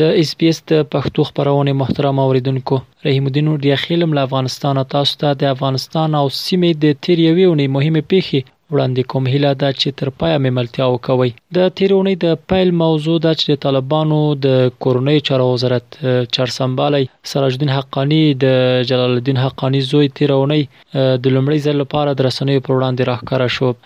د اس بي اس د پښتو خپرونې محترم اوریدونکو! رحیم الدین اوډیاخیلم له افغانستانه تاسو ته د افغانستان او سیمې د تیر یوې اونۍ مهمې پیښې وړاندې کوم هیله ده چې تر پایه مې ملتیا وکوئ. د تیرې اونۍ د پیل موضوع ده چې د طالبانو د کورنیو چارو وزارت چارسمبالی سراج الدین حقاني د جلال الدین حقاني زوی تیره اونۍ د لومړۍ ځل لپاره د رسنیو پر وړاندې راښکاره شو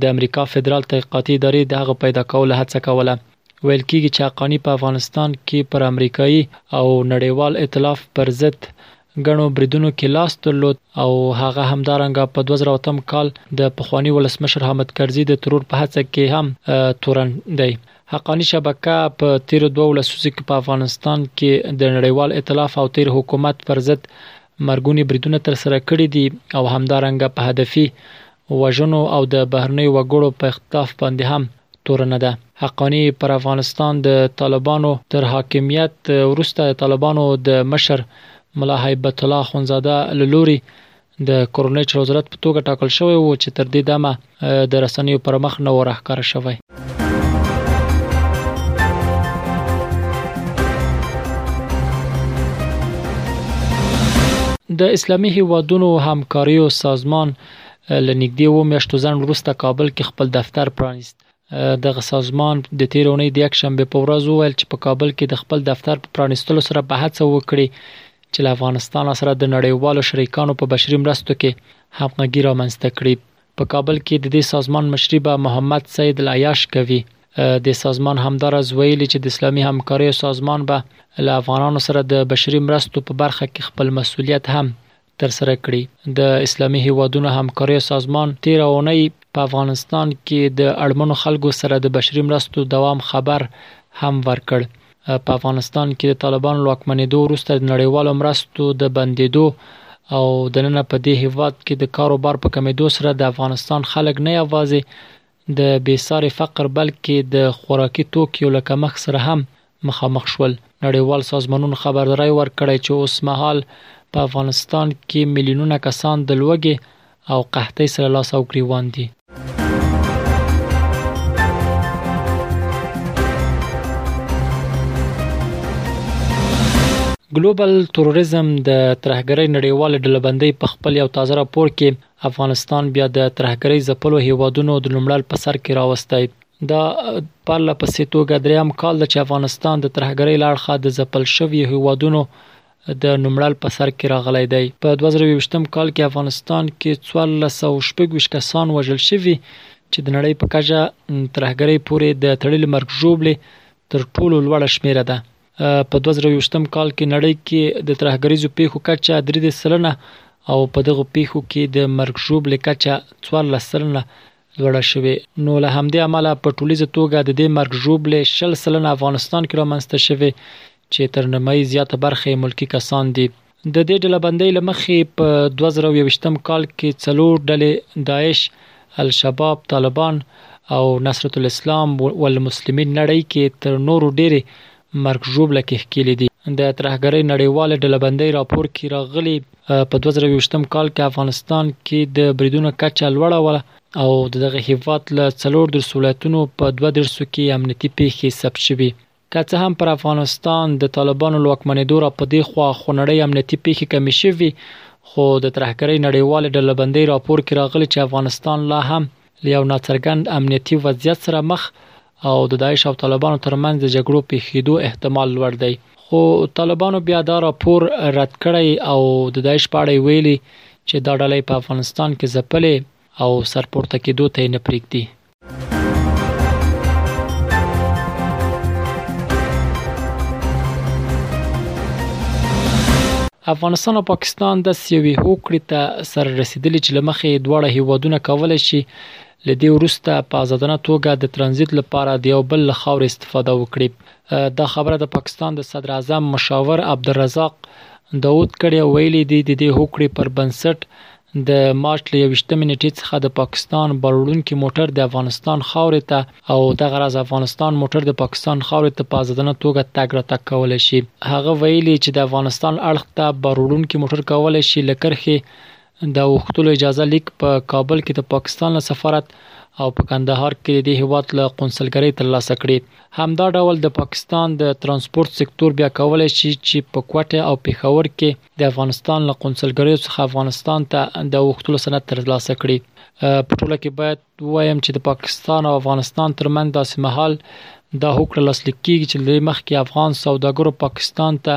د امریکا فدرال تحقیقاتي ادارې د هغه پیدا کولو هڅه کوله. ویل کیږي چې حقاني په افغانستان کې پر امریکایي او نړیوال ایتلاف پر ضد ګڼو بریدونو کې لاس درلود او هغه همدارنګه په دوه زره او اتم کال د پخواني ولسمشر حامد کرزي د ترور په هڅه کې هم تورن دی. حقاني شبکه په تیرو دوو لسیزو کې په افغانستان کې د نړیوال ایتلاف او تیر حکومت پر ضد مرګوني بریدونه ترسره کړي دي او همدارنګه په هدفي وژنو او د بهرنیو وګړو په اختطاف باندې هم تورنه ده. حقاني پر افغانستان د طالبانو تر حاکمیت وروسته د طالبانو د مشر ملا هیبت الله اخوندزاده له لوري د کورنۍ چلوزرت په توګه ټاکل شوی و چې تر دې دمه د رسنیو پر مخ نه و راښکاره شوی. د اسلامي هېوادونو همکاریو سازمان له نږدې اوو میاشتو ځنډ وروسته کابل کې خپل دفتر پرانیست. دغه سازمان د تېرې اونۍ د یکشنبې په ورځ وویل چې په کابل کې د خپل دفتر په پرانیستلو سره به هڅه وکړي چې له افغانستان سره د نړیوالو شریکانو په بشري مرستو کې همغږي رامنځته کړي. په کابل کې د دې سازمان مشري به محمد سید العیاش کوي. دې سازمان همداراز ویلي چې د اسلامي همکاریو سازمان به له افغانانو سره د بشري مرستو په برخه کې خپل مسوولیت هم ترسره کړي. د اسلامي هېوادونو همکاریو سازمان تېره اونۍ په افغانستان کې د اړمنو خلکو سره د بشري مرستو دوام خبر هم ورکړ. په افغانستان کې د طالبانو له واکمنېدو وروسته د نړیوالو مرستو د بندېدو او دننه په دې هېواد کې د کار و بار په کمېدو سره د افغانستان خلک نه یوازې د بې ساري فقر بلکې د خوراکي توکیو له کمښت سره هم مخامخ شول. نړیوال سازمانونو خبرداری ورکړی چې اوسمهال په افغانستان کې میلیونونه کسان د لوږې او قحطۍ سره لاس او ګریوان دي. ګلوبل تروریزم د ترهګرۍ نړیوالې ډلبندۍ په خپل یو تازه راپور کې افغانستان بیا د ترهګرۍ ځپلو هیوادونو د لومړل په سر کې راوستی. دا پرله پسې توګه دریم کال ده چې افغانستان د ترهګرۍ له اړخه د ځپل شویو هیوادونو د نومړل په سر کې راغلی دی. په دوه زره او یوویشت کال کې افغانستان کې څوارلس سوه او شپږ ویشت کسان وژل شوي چې د نړۍ په کچه ترهګرۍ پورې د تړلي مرګ ژوبلې تر ټولو لوړه شمیره ده. په دوه زره یوویشت کال کې نړۍ کې د ترهګریزو پیښو کچه درې دېرش سلنه او په دغو پیښو کې د مرګ ژوبلې کچه څوارلس سلنه لوړه شوې، نو له همدې امله په ټولیزه توګه د دې مرګ ژوبلې شل سلنه افغانستان کې رامنځته شوې چې تر نیمايي زیاته برخه یې ملکي کسان دي. د دې ډلبندۍ له مخې په دوه زره او یوویشتم کال کې څلور ډلې، داعش، الشباب، طالبان او نصرت الاسلام والمسلمین نړۍ کې تر نورو ډېرې مرګ ژوبله کې ښکېلې دي. د ترهګرۍ نړیوالې ډلبندۍ راپور کې راغلي، په دوه زره او یوویشتم کال کې افغانستان کې د بریدونو کچه لوړه وه او د دغه هېواد له څلور دېرش ولایتونو په دوه دېرش کې امنیتي پېښې ثبت شوي که څه هم پر افغانستان د طالبانو له واکمنېدو را په دې خوا خونړۍ امنیتي پېښې کمې شوي، خو د ترهګرۍ نړیوالې ډلبندۍ راپور کې راغلي چې افغانستان لا هم له یو ناڅرګند امنیتي وضعیت سره مخ او د داعش او طالبانو ترمنځ د جګړو پېښېدو احتمال لوړ دی. خو طالبانو بیا دا راپور رد کړی او د داعش په اړه یې ویلي چې دا ډله یې په افغانستان کې ځپلې او سرپورته کېدو ته یې نه پرېږدي. افغانستان او پاکستان د سیوي هوکړې ته سره رسیدلې چې لمخې دواړه هیوادونه کولای شي لدې وروسته په آزادانه توګه د ترانزیت لپاره د یو بل له خاور استفاده وکړي دا خبره د پاکستان د صدر اعظم مشاور عبدالرزاق داود کړي ویلي دي د دې هوکړې پر بنسټ د مارچ له یوویشتمې نېټې څخه د پاکستان باروړونکي موټر د افغانستان خاورې ته او دغه راز افغانستان موټر د پاکستان خاورې ته په ازادانه توګه تګ راتګ کولی شي. هغه ویلي چې د افغانستان اړخ ته باروړونکي موټر کولی شي له کرښې د اوښتلو اجازه لیک په کابل کې د پاکستان له سفارت او په کندهار کې د دې هېواد له قونسلګرۍ ترلاسه کړي. همدا ډول د پاکستان د ترانسپورت سکتور بیا کولی شي چې په کوټه او پېښور کې د افغانستان له قونسلګریو څخه افغانستان ته د اوښتلو سند ترلاسه کړي. په ټوله کې باید ووایم چې د پاکستان او افغانستان ترمنځ داسې مهال دا هوکړه لاسلیک کیږي چې له دې مخکې افغان سوداګرو پاکستان ته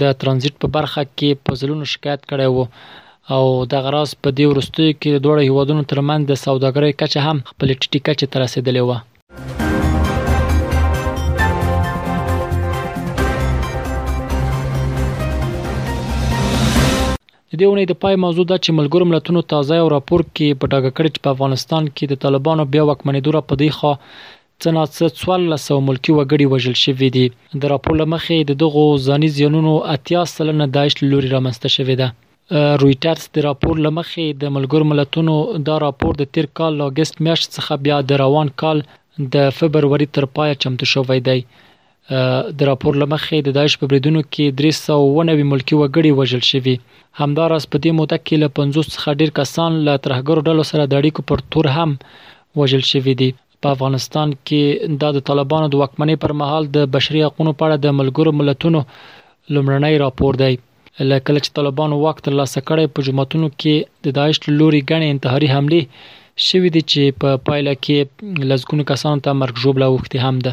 د ترانزیټ په برخه کې په ځلونو شکایت کړی و او دغه راز په دې وروستیو کې د دواړو هیوادونو ترمنځ د سوداګرۍ کچه هم خپلې ټیټې کچې ته رسیدلې وه. د دې اونۍ د پای موضوع دا چې ملګرو ملتونو تازه او راپور کې په ډاګه کړی چې په افغانستان کې د طالبانو بیا واکمنېدو را پدې خو څنا څه 1400 ملکی وګړي وژل شوې دي د راپور لمخې د دغو ځاني زیانونو اتیا سلنه داعش لوري رامنځته شوې ده رویټرز د راپور له مخې، د ملګرو ملتونو دا راپور د تېر کال له اګست میاشتې څخه بیا د روان کال د فبروري تر پایه چمتو شوی دی. د راپور له مخې، د داعش په بریدونو کې درې سوه اووه نوي ملکي وګړي وژل شوي. همداراز په دې موده کې له پنځوس څخه ډېر کسان له ترهګرو ډلو سره د اړیکو پر تور هم وژل شوي دي. په افغانستان کې دا د طالبانو د واکمنۍ پر مهال د بشري حقوقو په اړه د ملګرو ملتونو لومړنی راپور دی لکه چې طالبانو واک تر لاسه کړی په جمعتونو کې د داعش لوري غني انتحاري حمله شوې دي چې په پایله کې لزګونو کسانو ته مرګ ژوبله وخته هم ده